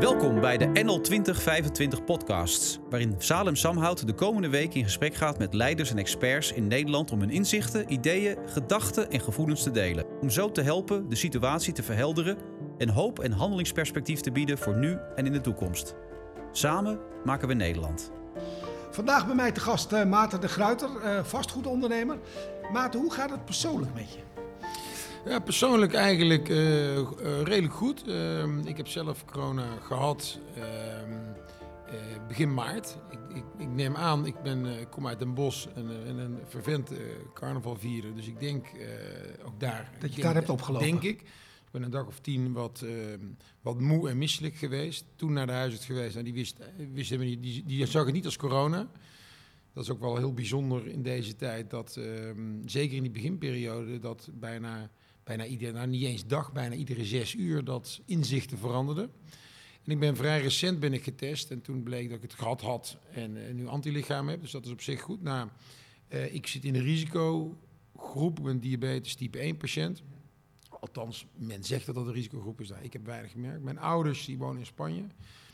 Welkom bij de NL 2025 podcasts, waarin Salem Samhout de komende week in gesprek gaat met leiders en experts in Nederland om hun inzichten, ideeën, gedachten en gevoelens te delen. Om zo te helpen de situatie te verhelderen en hoop en handelingsperspectief te bieden voor nu en in de toekomst. Samen maken we Nederland. Vandaag bij mij te gast uh, Maarten de Gruiter, uh, vastgoedondernemer. Maarten, hoe gaat het persoonlijk met je? Ja, persoonlijk eigenlijk uh, uh, redelijk goed. Uh, ik heb zelf corona gehad ehm, begin maart. Ik, ik, ik, neem aan, ik, ben, ik kom uit Den Bosch en, en een vervent carnaval vieren. Dus ik denk ook daar... Dat je denk, daar hebt opgelopen? Denk ik. Ik ben een dag of tien wat, ehm, wat moe en misselijk geweest. Toen naar de huisarts geweest. Nou, die, wist, wist niet, die, die zag het niet als corona. Dat is ook wel heel bijzonder in deze tijd. Dat ehm, zeker in die beginperiode dat bijna bijna iedere, nou niet eens dag, bijna iedere zes uur dat inzichten veranderden. En ik ben vrij recent ben ik getest en toen bleek dat ik het gehad had en uh, nu antilichaam heb. Dus dat is op zich goed. Nou, uh, ik zit in de risicogroep, ik diabetes type 1 patiënt. Althans, men zegt dat dat een risicogroep is. Nou, ik heb weinig gemerkt. Mijn ouders die wonen in Spanje.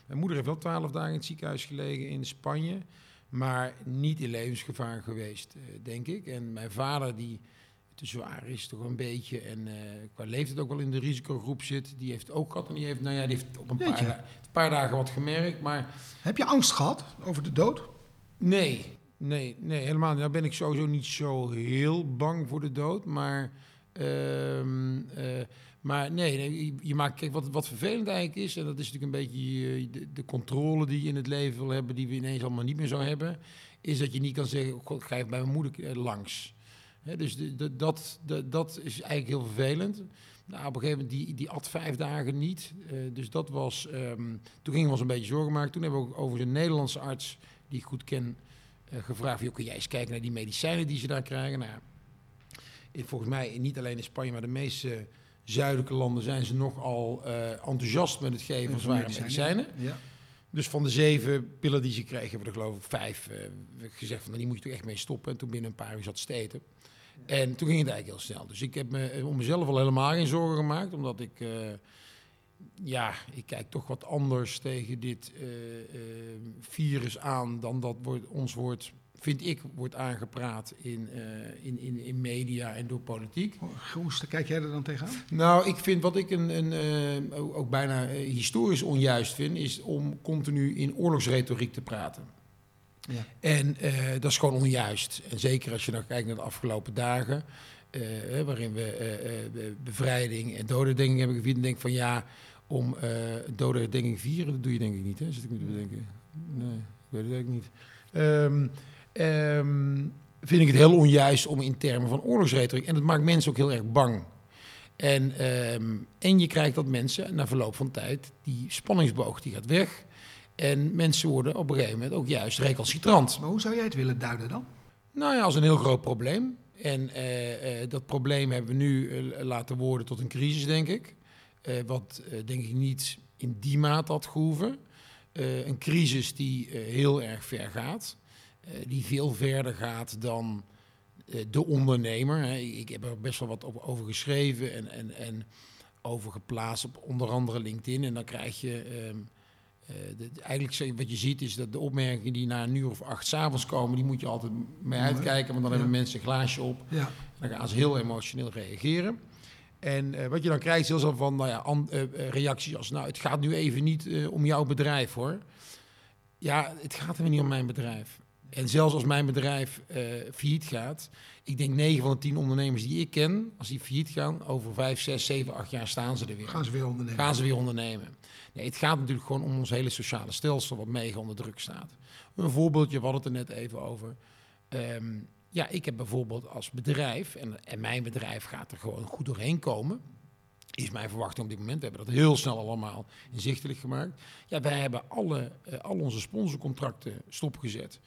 Mijn moeder heeft wel twaalf dagen in het ziekenhuis gelegen in Spanje. Maar niet in levensgevaar geweest, uh, denk ik. En mijn vader die te zwaar is, toch een beetje. En uh, qua leeftijd ook wel in de risicogroep zit. Die heeft ook gehad. En die heeft, nou ja, die heeft op een paar, da paar, dagen wat gemerkt. Maar... Heb je angst gehad over de dood? Nee, nee, nee, helemaal niet. Nou ben ik sowieso niet zo heel bang voor de dood. Maar, uh, uh, maar nee, nee, je, maakt, kijk, wat, wat vervelend eigenlijk is... en dat is natuurlijk een beetje de, de, controle die je in het leven wil hebben... die we ineens allemaal niet meer zo hebben... is dat je niet kan zeggen, God, ga even bij mijn moeder langs... He, dus de, de, dat, is eigenlijk heel vervelend. Nou, op een gegeven moment, die, die at vijf dagen niet. Uh, dus dat was, um, toen gingen we ons een beetje zorgen maken. Toen hebben we ook over een Nederlandse arts, die ik goed ken, gevraagd... Kun jij eens kijken naar die medicijnen die ze daar krijgen? Nou, volgens mij, niet alleen in Spanje, maar de meeste zuidelijke landen... zijn ze nogal uh, enthousiast met het geven van zware medicijnen. Ja. Dus van de zeven pillen die ze kregen, hebben we er geloof ik vijf gezegd... van, nou, die moet je toch echt mee stoppen. En toen binnen een paar uur zat steten. En toen ging het eigenlijk heel snel. Dus ik heb me om mezelf al helemaal geen zorgen gemaakt, omdat ik, uh, ja, ik kijk toch wat anders tegen dit virus aan dan dat wordt, ons wordt, vind ik, wordt aangepraat in, in, in, in media en door politiek. Hoe kijk jij er dan tegenaan? Nou, ik vind wat ik een, een ook bijna historisch onjuist vind, is om continu in oorlogsretoriek te praten. Ja. En uh, dat is gewoon onjuist. En zeker als je dan kijkt naar de afgelopen dagen, uh, waarin we uh, bevrijding en dodendenking hebben gevierd. En denk van ja, om dodendenking vieren, dat doe je denk ik niet. Hè? Zit ik me te bedenken? Nee, ik weet het eigenlijk niet. Um, um, vind ik het heel onjuist om in termen van oorlogsretoriek. En dat maakt mensen ook heel erg bang. En, um, en je krijgt dat mensen na verloop van tijd, die spanningsboog die gaat weg. En mensen worden op een gegeven moment ook juist recalcitrant. Maar hoe zou jij het willen duiden dan? Nou ja, als een heel groot probleem. En uh, uh, dat probleem hebben we nu uh, laten worden tot een crisis, denk ik. wat denk ik niet in die maat had gehoeven. een crisis die heel erg ver gaat. Die veel verder gaat dan de ondernemer. Hè. Ik heb er best wel wat op, over geschreven en, en, en over geplaatst op onder andere LinkedIn. En dan krijg je... Ehm, uh, de, eigenlijk wat je ziet is dat de opmerkingen die na een uur of acht s'avonds komen, die moet je altijd mee uitkijken, want dan ja. hebben mensen een glaasje op. Ja. Dan gaan ze heel emotioneel reageren. En uh, wat je dan krijgt is heel zo van nou ja, an, uh, reacties als, nou het gaat nu even niet om jouw bedrijf hoor. Ja, het gaat er niet om mijn bedrijf. En zelfs als mijn bedrijf failliet gaat, ik denk 9 van de 10 ondernemers die ik ken, als die failliet gaan, over 5, 6, 7, 8 jaar staan ze er weer. Gaan ze weer ondernemen. Gaan ze weer ondernemen. Nee, het gaat natuurlijk gewoon om ons hele sociale stelsel wat mega onder druk staat. Een voorbeeldje, we hadden het er net even over. Um, ja, ik heb bijvoorbeeld als bedrijf, en, en mijn bedrijf gaat er gewoon goed doorheen komen is mijn verwachting op dit moment. We hebben dat heel snel allemaal inzichtelijk gemaakt. Ja, wij hebben alle, uh, al onze sponsorcontracten stopgezet.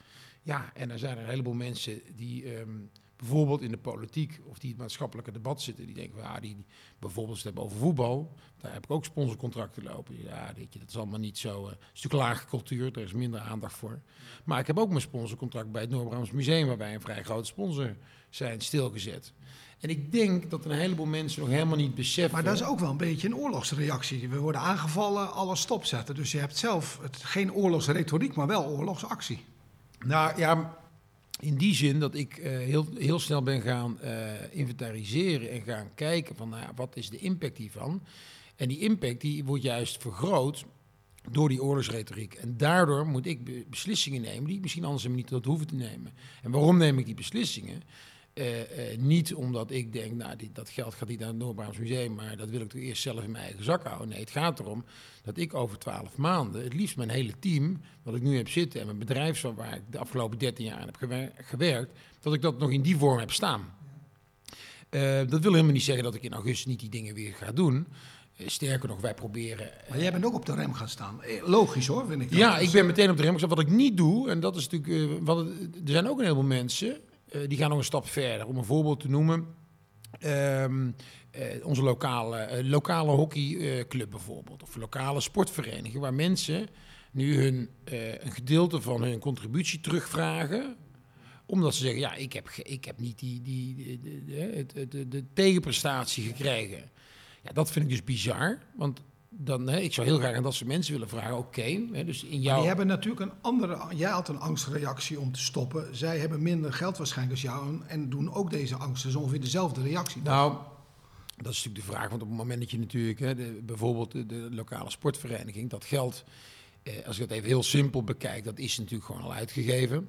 Ja, en er zijn een heleboel mensen die um, bijvoorbeeld in de politiek of die in het maatschappelijke debat zitten, die denken, ja, die, bijvoorbeeld het hebben over voetbal, daar heb ik ook sponsorcontracten lopen. Ja, weet dat is allemaal niet zo. Uh, stuk lage cultuur, daar is minder aandacht voor. Maar ik heb ook mijn sponsorcontract bij het Noord-Brabants Museum, waar wij een vrij grote sponsor zijn, stilgezet. En ik denk dat een heleboel mensen nog helemaal niet beseffen. Maar dat is ook wel een beetje een oorlogsreactie. We worden aangevallen, alles stopzetten. Dus je hebt zelf geen oorlogsretoriek, maar wel oorlogsactie. Nou ja, in die zin dat ik uh, heel, heel snel ben gaan uh, inventariseren en gaan kijken van nou, wat is de impact hiervan. En die impact die wordt juist vergroot door die oorlogsretoriek. En daardoor moet ik beslissingen nemen die ik misschien anders niet tot hoeven te nemen. En waarom neem ik die beslissingen? Uh, uh, niet omdat ik denk, nou, die, dat geld gaat niet naar het Noord-Brabants Museum, maar dat wil ik toch eerst zelf in mijn eigen zak houden. Nee, het gaat erom dat ik over twaalf maanden, het liefst mijn hele team, wat ik nu heb zitten en mijn bedrijf waar ik de afgelopen 13 jaar heb gewerkt, dat ik dat nog in die vorm heb staan. Uh, dat wil helemaal niet zeggen dat ik in augustus niet die dingen weer ga doen. Sterker nog, wij proberen. Maar jij bent ook op de rem gaan staan. Logisch hoor, vind ik. Dat. Ja, ik ben meteen op de rem gaan staan. Wat ik niet doe, en dat is natuurlijk. wat er zijn ook een heleboel mensen uh, die gaan nog een stap verder. Om een voorbeeld te noemen. Um, uh, onze lokale, uh, lokale hockeyclub bijvoorbeeld. Of lokale sportvereniging. Waar mensen nu hun, een gedeelte van hun contributie terugvragen omdat ze zeggen, ja, ik heb, ik heb niet die, die, de, de tegenprestatie gekregen. Ja, dat vind ik dus bizar. Want dan, hè, ik zou heel graag aan dat soort mensen willen vragen, oké. Okay, dus in jouw... Die hebben natuurlijk een andere... Jij had een angstreactie om te stoppen. Zij hebben minder geld waarschijnlijk als jou en doen ook deze angst. Dus ongeveer dezelfde reactie. Nou, dat is natuurlijk de vraag. Want op het moment dat je natuurlijk, hè, de, bijvoorbeeld de, de, lokale sportvereniging, dat geld, eh, als ik het even heel simpel bekijk, dat is natuurlijk gewoon al uitgegeven.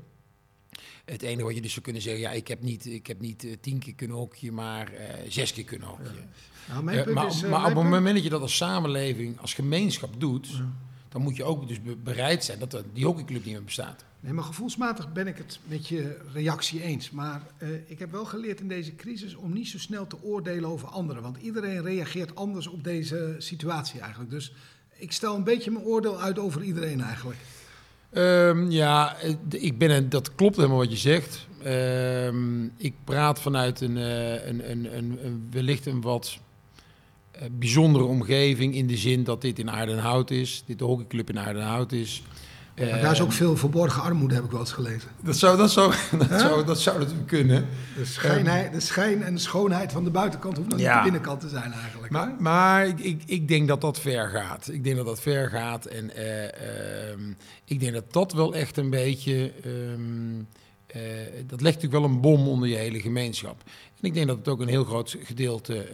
Het enige wat je dus zou kunnen zeggen, ja, ik heb niet, ik heb niet uh, tien keer kunnen hokje, maar uh, zes keer kunnen hokje. Ja. Nou, uh, maar, is, maar op het moment dat je dat als samenleving, als gemeenschap doet, dan moet je ook dus bereid zijn dat er, die hockeyclub niet meer bestaat. Nee, maar gevoelsmatig ben ik het met je reactie eens. Maar ik heb wel geleerd in deze crisis om niet zo snel te oordelen over anderen. Want iedereen reageert anders op deze situatie eigenlijk. Dus ik stel een beetje mijn oordeel uit over iedereen eigenlijk. Um, ja, ik ben, dat klopt helemaal wat je zegt. Um, ik praat vanuit een, uh, een, een, een, een, wellicht een wat uh, bijzondere omgeving. In de zin dat dit in Aardenhout is. Dit hockeyclub in Aardenhout is. Maar daar is ook veel verborgen armoede, heb ik wel eens gelezen. Dat zou, dat zou, dat zou, dat zou natuurlijk kunnen. De schijn, de schijn en de schoonheid van de buitenkant hoeft nog ja. niet de binnenkant te zijn eigenlijk. Maar, maar ik, ik, ik, denk dat dat ver gaat. Ik denk dat dat ver gaat. En uh, uh, ik denk dat dat wel echt een beetje... Um, uh, dat legt natuurlijk wel een bom onder je hele gemeenschap. En ik denk dat het ook een heel groot gedeelte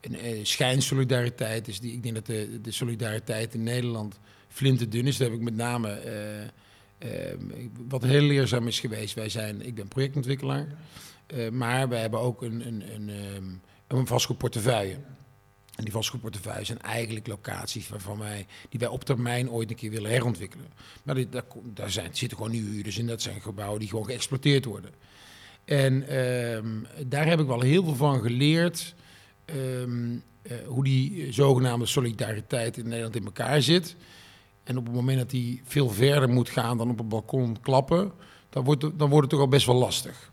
een, schijnsolidariteit is. Die, ik denk dat de, de solidariteit in Nederland flinterdun is. Dat heb ik met name... Uh, wat heel leerzaam is geweest, wij zijn, ik ben projectontwikkelaar, uh, maar wij hebben ook een, een, een, um, een vastgoedportefeuille. En die vastgoedportefeuille zijn eigenlijk locaties waarvan wij, die wij op termijn ooit een keer willen herontwikkelen. Maar daar, zijn, zitten gewoon nu huurders in, dat zijn gebouwen die gewoon geëxploiteerd worden. En um, daar heb ik wel heel veel van geleerd. Uh, hoe die zogenaamde solidariteit in Nederland in elkaar zit. En op het moment dat hij veel verder moet gaan dan op het balkon klappen, dan wordt, het, dan wordt het toch al best wel lastig.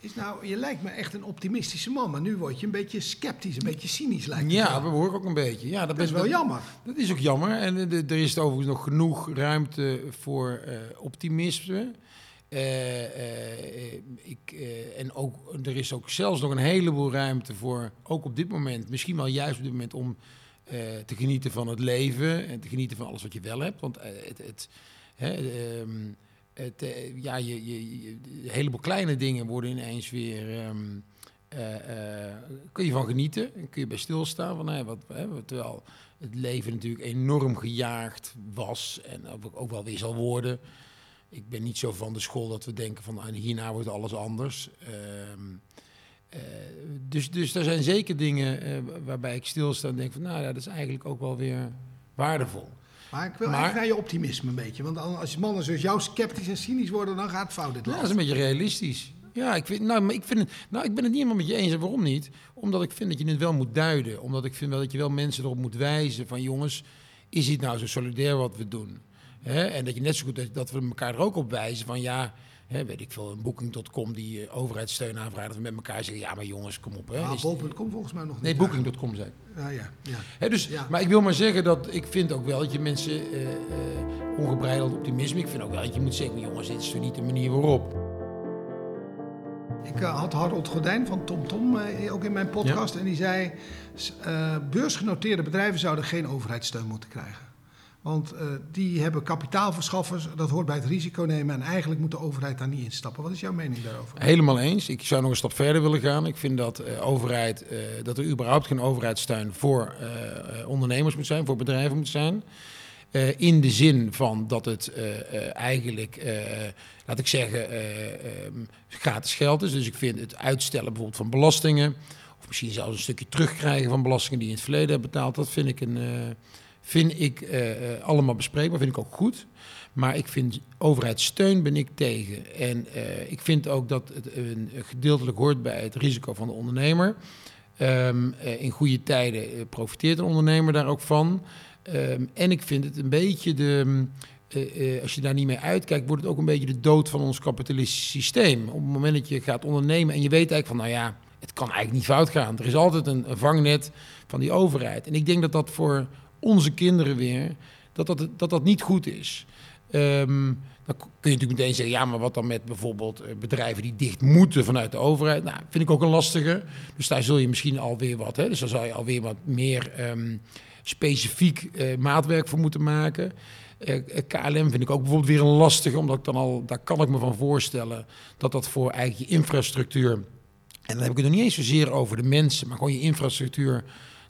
Is nou, je lijkt me echt een optimistische man, maar nu word je een beetje sceptisch, een beetje cynisch lijkt Ja, we horen ook een beetje. Ja, dat, dat is wel jammer. Dat is ook jammer. En er is overigens nog genoeg ruimte voor uh, optimisme. Uh, uh, ik, en ook, er is ook zelfs nog een heleboel ruimte voor, ook op dit moment, misschien wel juist op dit moment, om te genieten van het leven en te genieten van alles wat je wel hebt. Want uh, het, het, hè, um, het uh, ja, je, je, een heleboel kleine dingen worden ineens weer. Um, kun je van genieten en kun je bij stilstaan. Van, hè, wat, hè, terwijl het leven natuurlijk enorm gejaagd was en ook, wel weer zal worden. Ik ben niet zo van de school dat we denken van ah, hierna wordt alles anders. Uh, uh, dus, dus er zijn zeker dingen uh, waarbij ik stilsta en denk van, nou ja, dat is eigenlijk ook wel weer waardevol. Maar ik wil maar, eigenlijk naar je optimisme een beetje. Want als mannen zoals jou sceptisch en cynisch worden, dan gaat het fout. Ja, dat is een beetje realistisch. Ja, ik, vind, nou, maar ik, vind het, nou, ik ben het niet helemaal met je eens. En waarom niet? Omdat ik vind dat je het wel moet duiden. Omdat ik vind wel dat je wel mensen erop moet wijzen van... jongens, is het nou zo solidair wat we doen? En dat je net zo goed dat, dat we elkaar er ook op wijzen van... ja, hè, weet ik veel, een booking.com die uh, overheidssteun aanvraagt. Dat we met elkaar zeggen, ja maar jongens, kom op. Hè. Ah, bol.com volgens mij nog niet. Nee, booking.com zei ik. Ja, ja. Hè, dus, Ja. Maar ik wil maar zeggen dat ik vind ook wel dat je mensen eh, eh, ongebreideld optimisme. Ik vind ook wel dat je moet zeggen, jongens, dit is toch niet de manier waarop. Ik eh, had Harold Gordijn van TomTom eh, ook in mijn podcast. En die zei, eh, beursgenoteerde bedrijven zouden geen overheidssteun moeten krijgen. Want eh, die hebben kapitaalverschaffers, dat hoort bij het risico nemen. En eigenlijk moet de overheid daar niet instappen. Wat is jouw mening daarover? Helemaal eens. Ik zou nog een stap verder willen gaan. Ik vind dat, eh, overheid, eh, dat er überhaupt geen overheidssteun voor ondernemers moet zijn, voor bedrijven moet zijn. In de zin van dat het eigenlijk, laat ik zeggen, eh, ehm, gratis geld is. Dus ik vind het uitstellen bijvoorbeeld van belastingen, of misschien zelfs een stukje terugkrijgen van belastingen die je in het verleden hebt betaald, dat vind ik, een, vind ik eh, allemaal bespreekbaar, vind ik ook goed. Maar ik vind overheidssteun ben ik tegen. En eh, ik vind ook dat het een, gedeeltelijk hoort bij het risico van de ondernemer. Ehm, eh, in goede tijden profiteert een ondernemer daar ook van. Ehm, en ik vind het een beetje de. als je daar niet mee uitkijkt, wordt het ook een beetje de dood van ons kapitalistisch systeem. Op het moment dat je gaat ondernemen en je weet eigenlijk van, nou ja, het kan eigenlijk niet fout gaan. Er is altijd een vangnet van die overheid. En ik denk dat dat voor onze kinderen weer, dat dat, dat, dat niet goed is. Ehm, dan kun je natuurlijk meteen zeggen, ja, maar wat dan met bijvoorbeeld eh, bedrijven die dicht moeten vanuit de overheid? Nou, vind ik ook een lastige. Dus daar zul je misschien alweer wat, hè? dus daar zou je alweer wat meer ehm, specifiek eh, maatwerk voor moeten maken. Eh, KLM vind ik ook bijvoorbeeld weer een lastige, omdat ik dan al, daar kan ik me van voorstellen dat dat voor eigenlijk je infrastructuur, en dan heb ik het nog niet eens zozeer over de mensen, maar gewoon je infrastructuur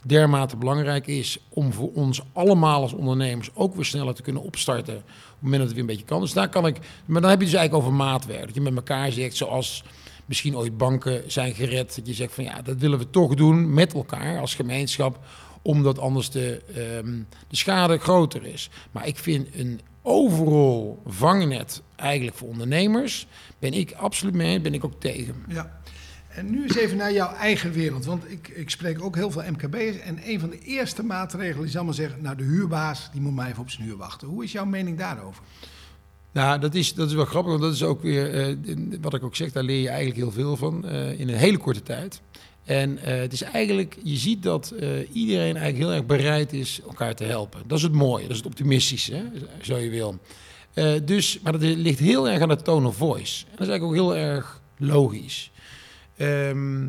dermate belangrijk is om voor ons allemaal als ondernemers ook weer sneller te kunnen opstarten op het moment dat het weer een beetje kan. Dus daar kan ik, maar dan heb je dus eigenlijk over maatwerk. Dat je met elkaar zegt, zoals misschien ooit banken zijn gered, dat je zegt van ja, dat willen we toch doen met elkaar als gemeenschap, omdat anders de, ehm, de schade groter is. Maar ik vind een overal vangnet eigenlijk voor ondernemers, ben ik absoluut mee, ben ik ook tegen. Ja. En nu eens even naar jouw eigen wereld. Want ik, ik spreek ook heel veel MKB'ers. En een van de eerste maatregelen is allemaal zeggen... nou, de huurbaas die moet maar even op zijn huur wachten. Hoe is jouw mening daarover? Nou, dat is, dat is wel grappig, want dat is ook weer, eh, wat ik ook zeg, daar leer je eigenlijk heel veel van eh, in een hele korte tijd. En eh, het is eigenlijk, je ziet dat iedereen eigenlijk heel erg bereid is elkaar te helpen. Dat is het mooie, dat is het optimistische, hè, zo je wil. Dus, maar dat ligt heel erg aan de tone of voice. En dat is eigenlijk ook heel erg logisch. Ehm,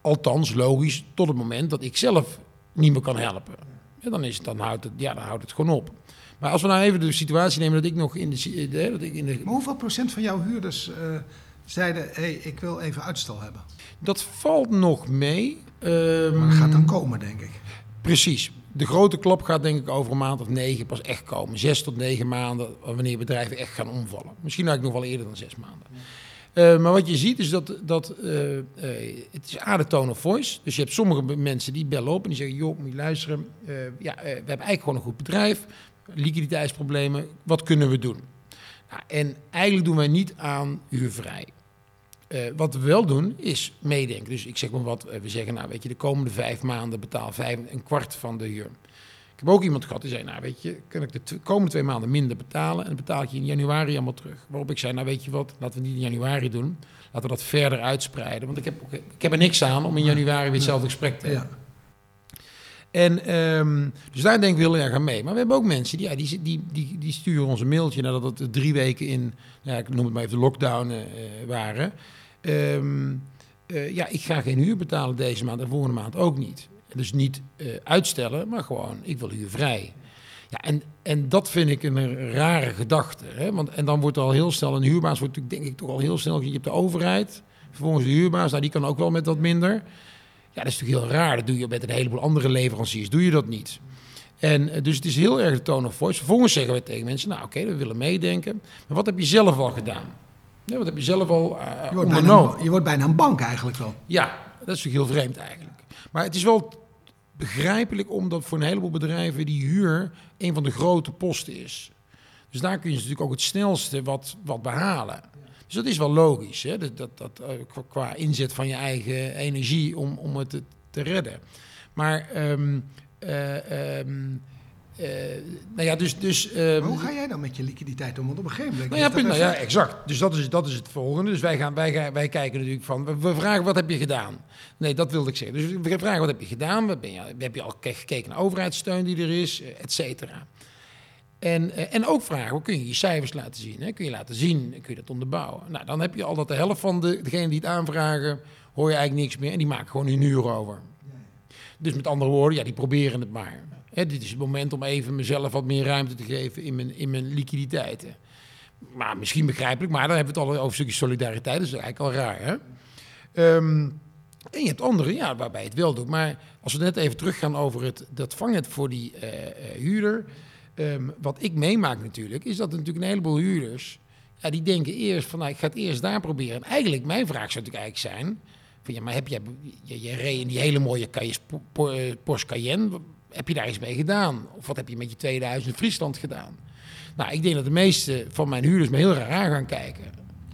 althans, logisch tot het moment dat ik zelf niet meer kan helpen. Ja, dan, is het, dan, houdt het, ja, dan houdt het gewoon op. Maar als we nou even de situatie nemen dat ik nog in de... eh, Dat ik in de Maar hoeveel procent van jouw huurders eh, zeiden... hé, hey, ik wil even uitstel hebben? dat valt nog mee. Ehm, Maar dat gaat dan komen, denk ik. Precies. De grote klap gaat denk ik over een maand of negen pas echt komen. Zes tot negen maanden wanneer bedrijven echt gaan omvallen. Misschien eigenlijk nog wel eerder dan zes maanden. Eh, maar wat je ziet is dat, dat eh, eh, het is aan de tone of voice. Dus je hebt sommige mensen die bellen op en die zeggen... joh, moet je luisteren, ja, we hebben eigenlijk gewoon een goed bedrijf. Liquiditeitsproblemen, wat kunnen we doen? Nou, en eigenlijk doen wij niet aan huurvrij. Wat we wel doen, is meedenken. Dus ik zeg maar wat, we zeggen, nou weet je, de komende vijf maanden betaal vijf, een kwart van de huur. Ik heb ook iemand gehad die zei, nou weet je, kan ik de komende twee maanden minder betalen en dan betaal ik je in januari allemaal terug. Waarop ik zei, nou weet je wat, laten we niet in januari doen, laten we dat verder uitspreiden. Want ik heb, ik heb er niks aan om in januari weer hetzelfde gesprek te hebben. Ja. En ehm, dus daar denk ik heel erg aan mee. Maar we hebben ook mensen die, ja, die, die, die, die sturen ons een mailtje nadat het drie weken in, nou ja, ik noem het maar even de lockdown eh, waren. Ehm, eh, ja, ik ga geen huur betalen deze maand en volgende maand ook niet. Dus niet eh, uitstellen, maar gewoon, ik wil huurvrij. Ja, en, en dat vind ik een rare gedachte. Hè? Want, en dan wordt er al heel snel, een huurbaas wordt natuurlijk denk ik toch al heel snel, je hebt de overheid, vervolgens de huurbaas, nou die kan ook wel met wat minder. Ja, dat is natuurlijk heel raar. Dat doe je met een heleboel andere leveranciers. Doe je dat niet. En eh, dus het is heel erg de tone of voice. Vervolgens zeggen we tegen mensen, nou oké, we willen meedenken. Maar wat heb je zelf al gedaan? Ja, wat heb je zelf al eh, Je, wordt bijna, ondernomen? een- je wordt bijna een bank eigenlijk wel. Ja, dat is natuurlijk heel vreemd eigenlijk. Maar het is wel begrijpelijk omdat voor een heleboel bedrijven die huur een van de grote posten is. Dus daar kun je natuurlijk ook het snelste wat, wat behalen. Dus dat is wel logisch, hè? Dat, dat, dat, eh, qua- inzet van je eigen energie om, om het te, te redden. Maar ehm, eh, nou ja, dus... dus Maar ehm, hoe ga jij dan met je liquiditeit om? Want op een gegeven moment... nou ja, punt, nou ja, exact. Dus dat is, dat is het volgende. Dus wij, gaan, wij, gaan, wij kijken natuurlijk van, we, we vragen wat heb je gedaan? Nee, dat wilde ik zeggen. Dus we vragen wat heb je gedaan? Wat ben je, heb je al ke- gekeken naar overheidssteun die er is, eh, et cetera. En, eh, en ook vragen, hoe kun je je cijfers laten zien? Hè? Kun je laten zien, kun je dat onderbouwen? Nou, dan heb je al dat de helft van de, degenen die het aanvragen, hoor je eigenlijk niks meer. En die maken gewoon hun uur over. Dus met andere woorden, ja, die proberen het maar. Dit is het moment om even mezelf wat meer ruimte te geven in mijn, in mijn liquiditeiten. Maar misschien begrijpelijk, maar dan hebben we het al over een stukje solidariteit. Dat is eigenlijk al raar, hè? Ehm, en je hebt anderen, ja, waarbij het wel doet. Maar als we net even teruggaan over het, dat vangnet voor die eh, eh, huurder. Ehm, wat ik meemaak natuurlijk, is dat er natuurlijk een heleboel huurders... Ja, die denken eerst van, nou, ik ga het eerst daar proberen. En eigenlijk, mijn vraag zou natuurlijk eigenlijk zijn... Van, ja, maar heb jij, je, je reed in die hele mooie eh, Porsche Cayenne... Heb je daar iets mee gedaan? Of wat heb je met je 2000 in Friesland gedaan? Nou, ik denk dat de meeste van mijn huurders me heel raar aan gaan kijken.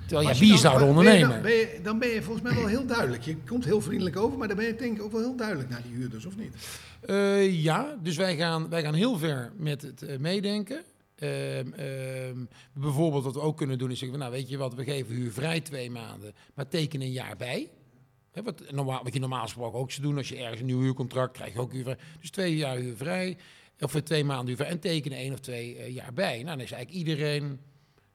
Terwijl, ja, wie de ben je dan-? Ben je, dan ben je volgens mij wel heel duidelijk. Je komt heel vriendelijk over, maar dan ben je denk ik ook wel heel duidelijk naar die huurders, of niet? Eh, ja, dus wij gaan, wij gaan heel ver met het eh, meedenken. Ehm, ehm, bijvoorbeeld wat we ook kunnen doen is zeggen, nou weet je wat, we geven u vrij twee maanden, maar teken een jaar bij. Wat, normaal, wat je normaal gesproken ook zou doen, als je ergens een nieuw huurcontract krijg je ook huurvrij. Dus twee jaar huurvrij, of twee maanden huurvrij en tekenen één of twee eh, jaar bij. Nou, dan is eigenlijk iedereen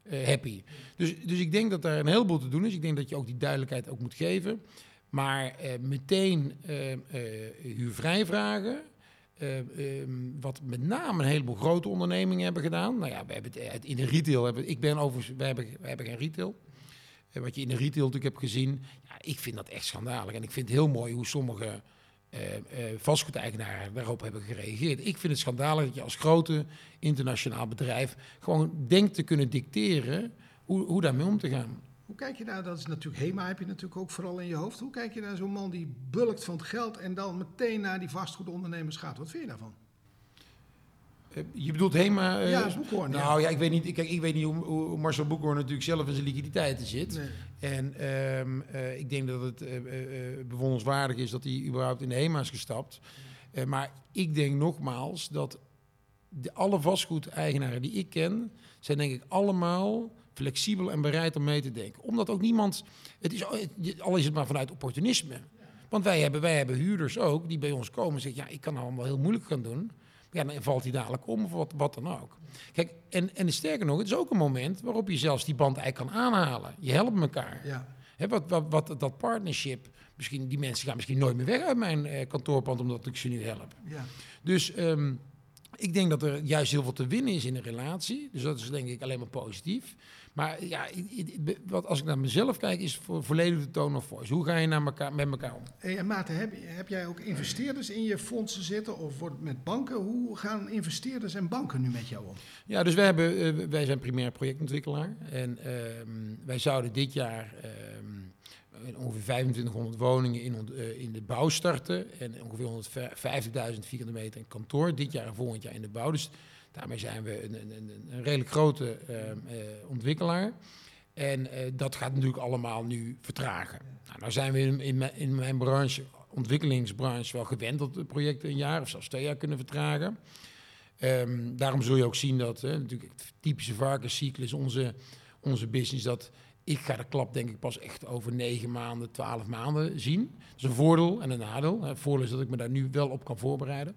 eh, happy. Dus, dus ik denk dat daar een heleboel te doen is. Ik denk dat je ook die duidelijkheid ook moet geven. Maar eh, meteen huurvrij vragen. eh, ehm, wat met name een heleboel grote ondernemingen hebben gedaan. Nou ja, we hebben het, in de retail hebben ik ben overigens, wij hebben, wij hebben geen retail. Eh, wat je in de retail natuurlijk hebt gezien, ja, ik vind dat echt schandalig. En ik vind het heel mooi hoe sommige eh, eh, vastgoedeigenaren daarop hebben gereageerd. Ik vind het schandalig dat je als grote internationaal bedrijf gewoon denkt te kunnen dicteren hoe, hoe daarmee om te gaan. Hoe kijk je daar, dat is natuurlijk HEMA, heb je natuurlijk ook vooral in je hoofd. Hoe kijk je naar zo'n man die bulkt van het geld en dan meteen naar die vastgoedondernemers gaat? Wat vind je daarvan? Eh, je bedoelt HEMA? eh, ja, Boekhoorn. Nou ja, ik weet niet, kijk, ik weet niet hoe, hoe Marcel Boekhoorn natuurlijk zelf in zijn liquiditeiten zit. Nee. En ehm, eh, ik denk dat het eh, bewonderenswaardig is dat hij überhaupt in de HEMA is gestapt. Maar ik denk nogmaals dat de, alle vastgoedeigenaren die ik ken, zijn denk ik allemaal flexibel en bereid om mee te denken. Omdat ook niemand, het is, al is het maar vanuit opportunisme. Want wij hebben, wij hebben huurders ook die bij ons komen en zeggen, ja, ik kan allemaal heel moeilijk gaan doen. Ja, dan valt hij dadelijk om of wat, wat dan ook. Kijk, en, en sterker nog, het is ook een moment waarop je zelfs die band eigenlijk kan aanhalen. Je helpt elkaar. Ja. Hè, wat, wat, wat dat partnership, misschien, die mensen gaan misschien nooit meer weg uit mijn eh, kantoorpand omdat ik ze nu help. Ja. Dus ehm, ik denk dat er juist heel veel te winnen is in een relatie. Dus dat is denk ik alleen maar positief. Maar ja, wat, als ik naar mezelf kijk, is voor, volledig de tone of voice. Hoe ga je naar elkaar, met elkaar om? Hey, en Maarten, heb, heb jij ook investeerders in je fondsen zitten of wordt het met banken? Hoe gaan investeerders en banken nu met jou om? Ja, dus wij, hebben, eh, wij zijn primair projectontwikkelaar. En ehm, wij zouden dit jaar ehm, ongeveer 2500 woningen in, eh, in de bouw starten. En ongeveer 150.000 vierkante meter in kantoor. Dit jaar en volgend jaar in de bouw. Dus daarmee zijn we een, een, een, een redelijk grote ehm, eh, ontwikkelaar. En eh, dat gaat natuurlijk allemaal nu vertragen. Nou, nou zijn we in, in, mijn, in mijn branche, ontwikkelingsbranche, wel gewend dat de projecten een jaar of zelfs twee jaar kunnen vertragen. Ehm, daarom zul je ook zien dat, hè, natuurlijk het typische varkenscyclus, onze, onze business, dat ik ga de klap denk ik pas echt over negen maanden, twaalf maanden zien. Dat is een voordeel en een nadeel. Het voordeel is dat ik me daar nu wel op kan voorbereiden.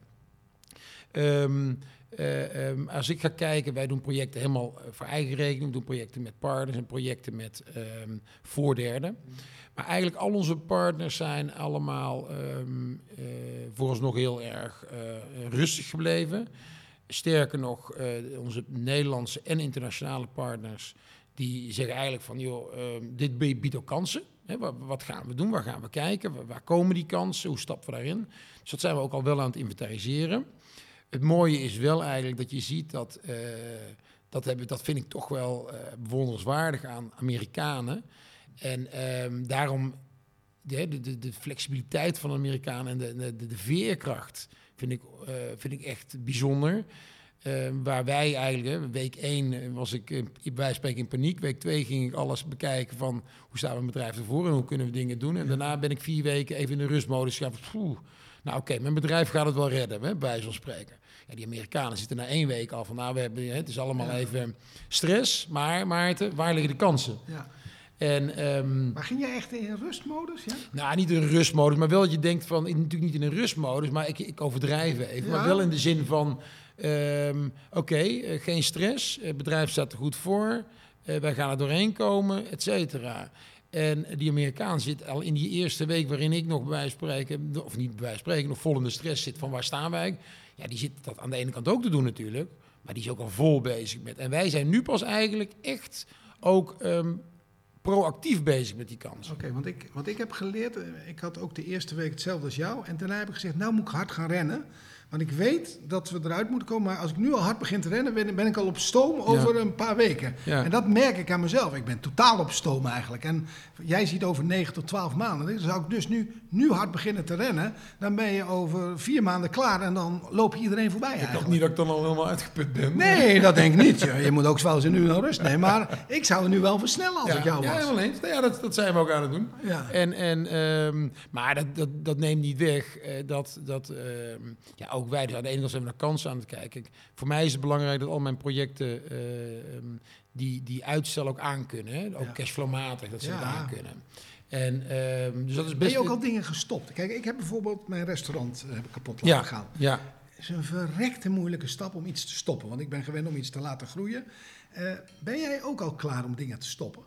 Ehm, eh, ehm, als ik ga kijken, wij doen projecten helemaal eh, voor eigen rekening. We doen projecten met partners en projecten met ehm voorderden. Maar eigenlijk al onze partners zijn allemaal ehm eh, vooralsnog heel erg rustig gebleven. Sterker nog, onze Nederlandse en internationale partners... die zeggen eigenlijk van, joh, dit biedt ook kansen. Wat, gaan we doen? Waar gaan we kijken? Waar komen die kansen? Hoe stappen we daarin? Dus dat zijn we ook al wel aan het inventariseren. Het mooie is wel eigenlijk dat je ziet dat... eh, dat, hebben, dat vind ik toch wel eh bewonderenswaardig aan Amerikanen. En ehm, daarom de, de, de, flexibiliteit van de Amerikanen en de, de, de veerkracht vind ik, eh, vind ik echt bijzonder. Ehm, waar wij eigenlijk, week 1 was ik bij spreken in paniek. Week 2 ging ik alles bekijken van hoe staat mijn bedrijf ervoor en hoe kunnen we dingen doen. En daarna ben ik vier weken even in de rustmodus gegaan. van, poeh, nou oké, mijn bedrijf gaat het wel redden, hè, bij zo'n spreken. Ja, die Amerikanen zitten na één week al van, nou, we hebben, het is allemaal even stress. Maar Maarten, waar liggen de kansen? Ja. En, ehm, Maar ging jij echt in rustmodus? Ja? nou, niet in rustmodus, maar wel dat je denkt van, natuurlijk niet in een rustmodus, maar ik, ik overdrijf even. Ja. Maar wel in de zin van, ehm, oké, eh, geen stress, het bedrijf staat er goed voor, eh, wij gaan er doorheen komen, et cetera. En die Amerikaan zit al in die eerste week waarin ik nog bij wijze spreken, of niet bij wijze spreken, nog vol in de stress zit van waar staan wij? Ja, die zit dat aan de ene kant ook te doen natuurlijk, maar die is ook al vol bezig met. En wij zijn nu pas eigenlijk echt ook ehm, proactief bezig met die kans. Oké, want, ik, want ik heb geleerd, eh, ik had ook de eerste week hetzelfde als jou. En daarna heb ik gezegd, nou moet ik hard gaan rennen. Want ik weet dat we eruit moeten komen. Maar als ik nu al hard begin te rennen, ben, ben ik al op stoom over een paar weken. Ja. En dat merk ik aan mezelf. Ik ben totaal op stoom eigenlijk. En jij ziet over 9 tot 12 maanden. Dan zou ik dus nu, nu hard beginnen te rennen. Dan ben je over vier maanden klaar en dan loop je iedereen voorbij Ik dacht niet dat ik dan al helemaal uitgeput ben. Nee, dat denk ik niet. Je, je moet ook wel eens een uur rust nemen. Maar ik zou het nu wel versnellen als ja, ik jou ja, was. helemaal eens. Nou ja, dat, dat zijn we ook aan het doen. Ja. En, en, ehm, maar dat, dat, dat neemt niet weg eh, dat, dat ehm, ja, ook wij dus aan de ene kant zijn we naar kansen aan het kijken. Kijk, voor mij is het belangrijk dat al mijn projecten eh, ehm, die, die uitstel ook aankunnen. Hè? Ook Ja. cashflowmatig, dat ze Ja. het aankunnen. En ehm, dus dat is Ben best... je ook al dingen gestopt? Kijk, ik heb bijvoorbeeld mijn restaurant eh, heb ik kapot laten ja, gaan. ja, Het is een verrekte moeilijke stap om iets te stoppen. Want ik ben gewend om iets te laten groeien. Eh, ben jij ook al klaar om dingen te stoppen?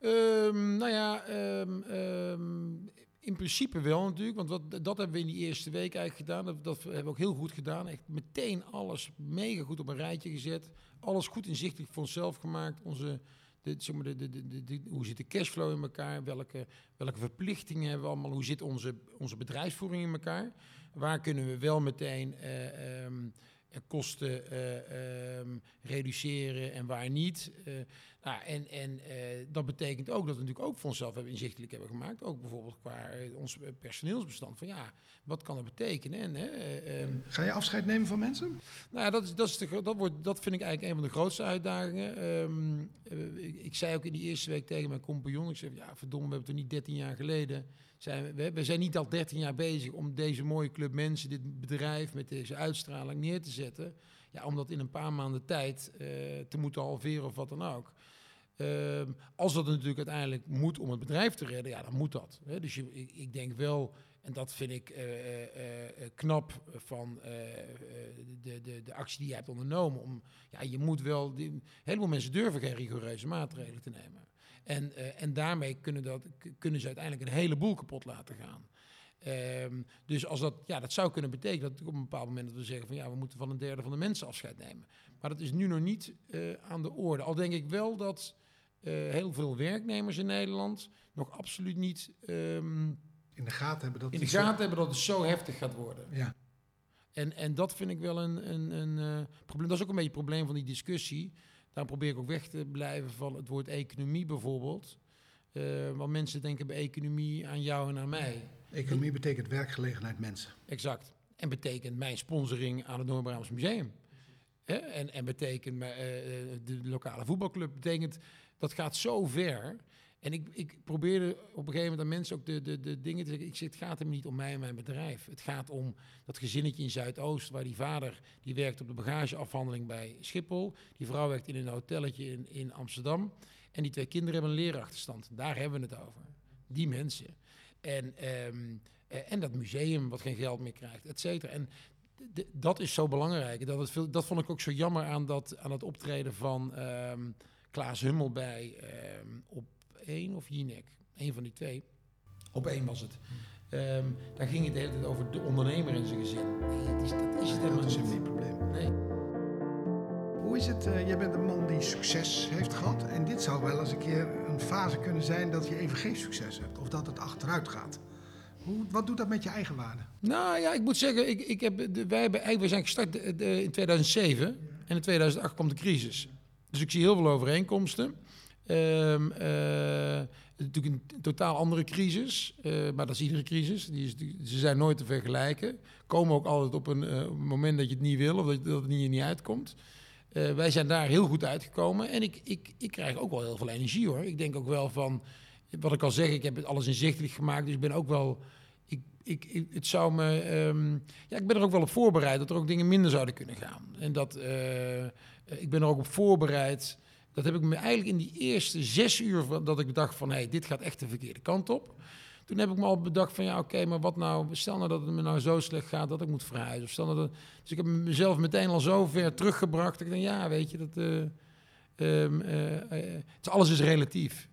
Ehm, nou ja, ehm, in principe wel natuurlijk. Want wat, dat hebben we in die eerste week eigenlijk gedaan. Dat, hebben we ook heel goed gedaan. Echt meteen alles mega goed op een rijtje gezet. Alles goed inzichtelijk voor onszelf gemaakt. Onze, zeg maar, de, de, de, hoe zit de cashflow in elkaar? Welke, welke verplichtingen hebben we allemaal? Hoe zit onze, onze bedrijfsvoering in elkaar? Waar kunnen we wel meteen eh, kosten eh, ehm, reduceren en waar niet? Eh, nou, en en eh, dat betekent ook dat we natuurlijk ook voor onszelf hebben inzichtelijk hebben gemaakt. Ook bijvoorbeeld qua ons personeelsbestand. Van ja, wat kan dat betekenen? En, eh, ehm, Ga je afscheid nemen van mensen? nou ja, dat, is, dat, is de, dat, wordt, dat vind ik eigenlijk een van de grootste uitdagingen. Ehm, eh, ik, ik zei ook in die eerste week tegen mijn compagnon, ik zei, ja verdomme, we hebben het er niet 13 jaar geleden. We, zijn niet al 13 jaar bezig om deze mooie club mensen, dit bedrijf met deze uitstraling neer te zetten. Ja, om dat in een paar maanden tijd eh, te moeten halveren of wat dan ook. Ehm, als dat natuurlijk uiteindelijk moet om het bedrijf te redden, ja, dan moet dat. Hè. Dus ik, ik denk wel, en dat vind ik eh, eh, knap van de, de, de actie die je hebt ondernomen. Om, ja, je moet wel, die, mensen durven geen rigoureuze maatregelen te nemen. En, eh, en daarmee kunnen, dat, kunnen ze uiteindelijk een heleboel kapot laten gaan. Ehm, dus als dat, ja, dat zou kunnen betekenen dat op een bepaald moment dat we zeggen van ja, we moeten van een derde van de mensen afscheid nemen. Maar dat is nu nog niet eh, aan de orde. Al denk ik wel dat eh, heel veel werknemers in Nederland nog absoluut niet ehm, In de gaten hebben dat in de het gaten hebben dat het zo heftig gaat worden. Ja. En, en dat vind ik wel een, een, een probleem. Dat is ook een beetje het probleem van die discussie. Daar probeer ik ook weg te blijven van het woord economie bijvoorbeeld. Eh, want mensen denken bij economie aan jou en aan mij. Economie betekent werkgelegenheid mensen. Exact. En betekent mijn sponsoring aan het Noord-Brabants Museum. En, en betekent eh, eh, de lokale voetbalclub. Betekent, dat gaat zo ver. En ik, ik probeerde op een gegeven moment aan mensen ook de, de, de dingen te zeggen. Ik zeg, het gaat hem niet om mij en mijn bedrijf. Het gaat om dat gezinnetje in Zuidoost, waar die vader, die werkt op de bagageafhandeling bij Schiphol. Die vrouw werkt in een hotelletje in, in Amsterdam. En die twee kinderen hebben een leerachterstand. Daar hebben we het over. Die mensen. En, ehm, eh, en dat museum wat geen geld meer krijgt, et cetera. En dat is zo belangrijk. Dat, dat vond ik ook zo jammer aan dat, aan het optreden van ehm, Klaas Hummel bij ehm, op één of Jinek. Eén van die twee. Op één was het. Ehm, daar ging het de hele tijd over de ondernemer en zijn gezin. Nee, het is, dat is het helemaal Dat is niet. een probleem. Nee. Hoe is het? eh, jij bent een man die succes heeft gehad. En dit zou wel eens een keer een fase kunnen zijn dat je even geen succes hebt. Of dat het achteruit gaat. Hoe, wat doet dat met je eigen waarde? Nou ja, ik moet zeggen, ik, ik heb de, wij, hebben, we zijn gestart de- in 2007 en in 2008 kwam de crisis. Dus ik zie heel veel overeenkomsten. Ehm, eh, het is natuurlijk een totaal andere crisis, eh, maar dat is iedere crisis. Die is, ze zijn nooit te vergelijken. Komen ook altijd op een eh, moment dat je het niet wil of dat, dat het niet, niet uitkomt. Eh, wij zijn daar heel goed uitgekomen en ik, ik, ik krijg ook wel heel veel energie hoor. Ik denk ook wel van, wat ik al zeg, ik heb het alles inzichtelijk gemaakt, dus ik ben ook wel ik, ik, het zou me. ehm, ja, ik ben er ook wel op voorbereid dat er ook dingen minder zouden kunnen gaan. En dat. eh, ik ben er ook op voorbereid. Dat heb ik me eigenlijk in die eerste zes uur dat ik bedacht van hé, hey, dit gaat echt de verkeerde kant op. Toen heb ik me al bedacht van ja, oké, maar wat nou? Stel nou dat het me nou zo slecht gaat dat ik moet verhuizen. Of stel nou dat, dus ik heb mezelf meteen al zo ver teruggebracht. Ik denk, ja, weet je, dat. eh, ehm, eh, eh, alles is relatief.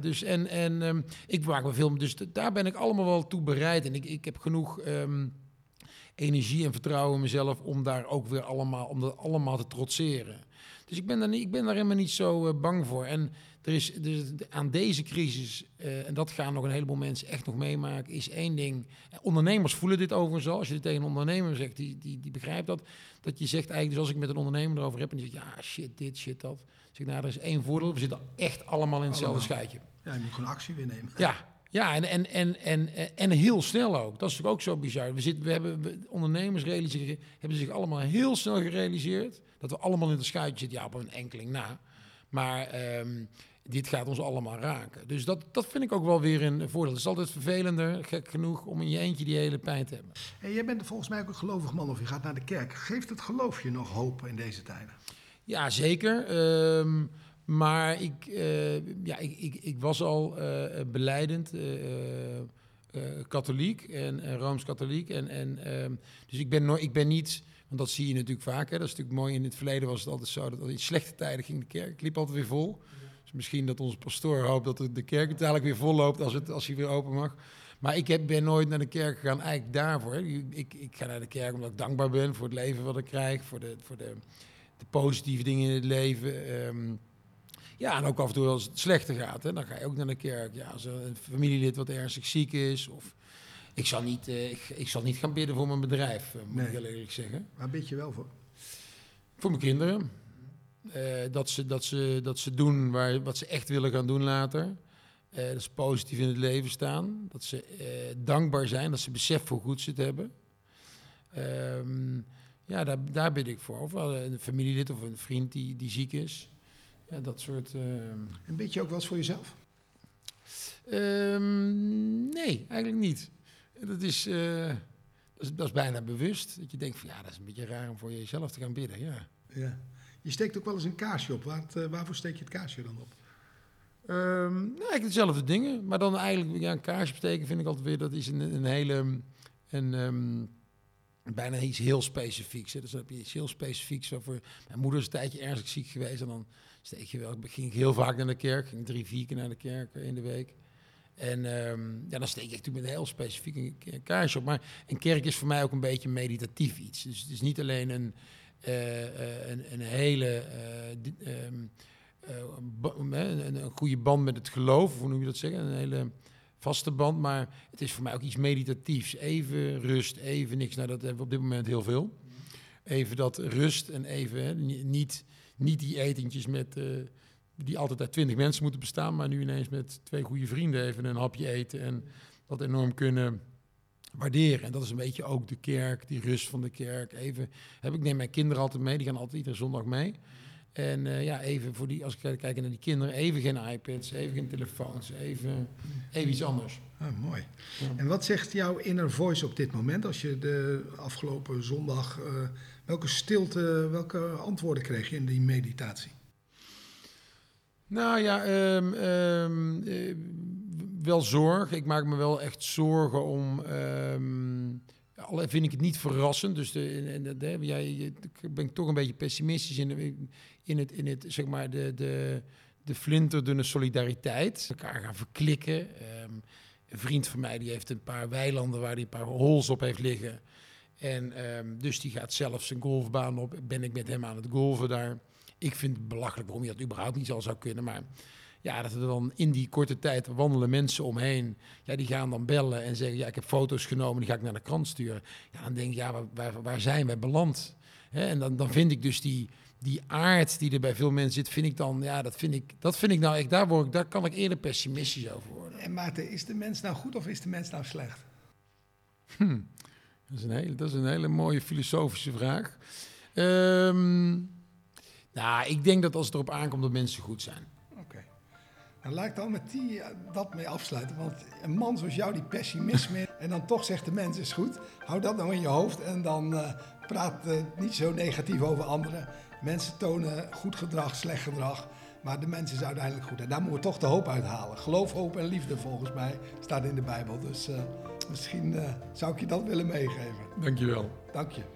Dus en, en ehm, ik maak me veel, dus daar ben ik allemaal wel toe bereid. En ik, ik heb genoeg ehm, energie en vertrouwen in mezelf om daar ook weer allemaal, om dat allemaal te trotseren. Dus ik ben daar, niet, ik ben daar helemaal niet zo eh, bang voor. En er is dus aan deze crisis, eh, en dat gaan nog een heleboel mensen echt nog meemaken, is één ding. Eh, Ondernemers voelen dit overigens al. Als je dit tegen een ondernemer zegt, die, die, die begrijpt dat. Dat je zegt eigenlijk, dus als ik met een ondernemer erover heb en die zegt, ja, shit, dit, shit, dat. Zeg ik, nou, er is één voordeel. We zitten echt allemaal in hetzelfde schuitje. Ja, je moet gewoon actie weer nemen. Ja, ja en, en, en, en, en heel snel ook. Dat is natuurlijk ook zo bizar. We zitten, we hebben, we- ondernemers realiseren, hebben zich allemaal heel snel gerealiseerd dat we allemaal in het schuitje zitten. Ja, op een enkeling na. Maar ehm, dit gaat ons allemaal raken. Dus dat, dat vind ik ook wel weer een voordeel. Het is altijd vervelender, gek genoeg, om in je eentje die hele pijn te hebben. En jij bent volgens mij ook een gelovig man of je gaat naar de kerk. Geeft het geloof je nog hoop in deze tijden? Ja, zeker. Ehm, maar ik, eh, ja, ik, ik, ik was al eh beleidend eh, katholiek en rooms-katholiek. En, en, ehm, dus ik ben, no ik ben niet, want dat zie je natuurlijk vaak. Hè, dat is natuurlijk mooi. In het verleden was het altijd zo dat in slechte tijden ging de kerk. liep altijd weer vol. Dus misschien dat onze pastoor hoopt dat de- kerk uiteindelijk weer vol loopt als, het, als hij weer open mag. Maar ik heb, ben nooit naar de kerk gegaan, eigenlijk daarvoor. Ik, ik ga naar de kerk omdat ik dankbaar ben voor het leven wat ik krijg, voor de, voor de, de positieve dingen in het leven. ehm. ja, en ook af en toe als het slechter gaat, hè, dan ga je ook naar de kerk. Ja, als een familielid wat ernstig ziek is. Of ik zal niet, eh, ik, ik zal niet gaan bidden voor mijn bedrijf, eh, moet Nee. ik heel eerlijk zeggen. Waar bid je wel voor? Voor mijn kinderen. Eh, dat, ze, dat, ze, dat ze doen waar, wat ze echt willen gaan doen later. Dat ze positief in het leven staan. Dat ze dankbaar zijn. Dat ze besef hoe goed ze het hebben. Ehm, ja, daar, daar bid ik voor. Of wel een familielid of een vriend die, die ziek is. Ja, dat soort... ehm, En bid je ook wel eens voor jezelf? Ehm, nee, eigenlijk niet. Dat is, eh, dat is, dat is bijna bewust. Dat je denkt van ja, dat is een beetje raar om voor jezelf te gaan bidden. Ja. Ja. Je steekt ook wel eens een kaarsje op. Waar, eh, waarvoor steek je het kaarsje dan op? Ehm, nou, eigenlijk dezelfde dingen. Maar dan eigenlijk ja, een kaarsje besteken vind ik altijd weer... dat is een, een hele... Een, ehm, bijna iets heel specifieks. Hè. Dus dan heb je iets heel specifieks over... Mijn moeder is een tijdje ernstig ziek geweest... en dan steek je wel, ging ik heel vaak naar de kerk. Ging drie, vier keer naar de kerk in de week. En ehm, ja, dan steek ik natuurlijk met een heel specifiek een, kaarsje op. Maar een kerk is voor mij ook een beetje meditatief iets. Dus het is niet alleen een, eh, eh, een, een hele... eh, ehm, eh, een, een goede band met het geloof, of hoe noem je dat zeggen? Een hele vaste band, maar het is voor mij ook iets meditatiefs. Even rust, even niks. Nou, dat hebben we op dit moment heel veel. Even dat rust en even niet, niet die etentjes met, die altijd uit twintig mensen moeten bestaan, maar nu ineens met twee goede vrienden even een hapje eten en dat enorm kunnen waarderen. En dat is een beetje ook de kerk, die rust van de kerk. Even, heb ik neem mijn kinderen altijd mee, die gaan altijd iedere zondag mee. En eh, ja, even voor die, als ik kijk naar die kinderen, even geen iPads, even geen telefoons, even, even iets anders. Ah, mooi. Ja. En wat zegt jouw inner voice op dit moment? Als je de afgelopen zondag... eh, welke stilte, welke antwoorden kreeg je in die meditatie? Nou ja, ehm, ehm, eh, wel zorg. Ik maak me wel echt zorgen om. al vind ik het niet verrassend. Dus de, jij, ik ben toch een beetje pessimistisch in, de, in het, in het zeg maar, de, de, de flinterdunne solidariteit. Elkaar gaan verklikken. Een vriend van mij die heeft een paar weilanden waar hij een paar holes op heeft liggen. En dus die gaat zelf zijn golfbaan op. Ben ik met hem aan het golven daar. Ik vind het belachelijk waarom je dat überhaupt niet al zou kunnen. Maar ja, dat er dan in die korte tijd wandelen mensen omheen. Ja, die gaan dan bellen en zeggen: Ja, ik heb foto's genomen, die ga ik naar de krant sturen. Ja, dan denk ik: Ja, waar, waar, zijn wij beland? En dan, dan vind ik dus die, die aard die er bij veel mensen zit, vind ik dan, ja, dat vind ik, dat vind ik nou echt, daar, word ik, daar kan ik eerder pessimistisch over worden. En Maarten, is de mens nou goed of is de mens nou slecht? Dat is een hele, dat is een hele mooie filosofische vraag. Ehm, nou, ik denk dat als het erop aankomt dat mensen goed zijn. Oké. En laat ik dan met die, eh, dat mee afsluiten. Want een man zoals jou, die pessimisme. en dan toch zegt de mens is goed. Hou dat nou in je hoofd. En dan uh, praat uh, niet zo negatief over anderen. Mensen tonen goed gedrag, slecht gedrag. Maar de mens is uiteindelijk goed. En daar moeten we toch de hoop uithalen. Geloof, hoop en liefde volgens mij staat in de Bijbel. Dus uh, misschien zou ik je dat willen meegeven. Dankjewel. Dank je.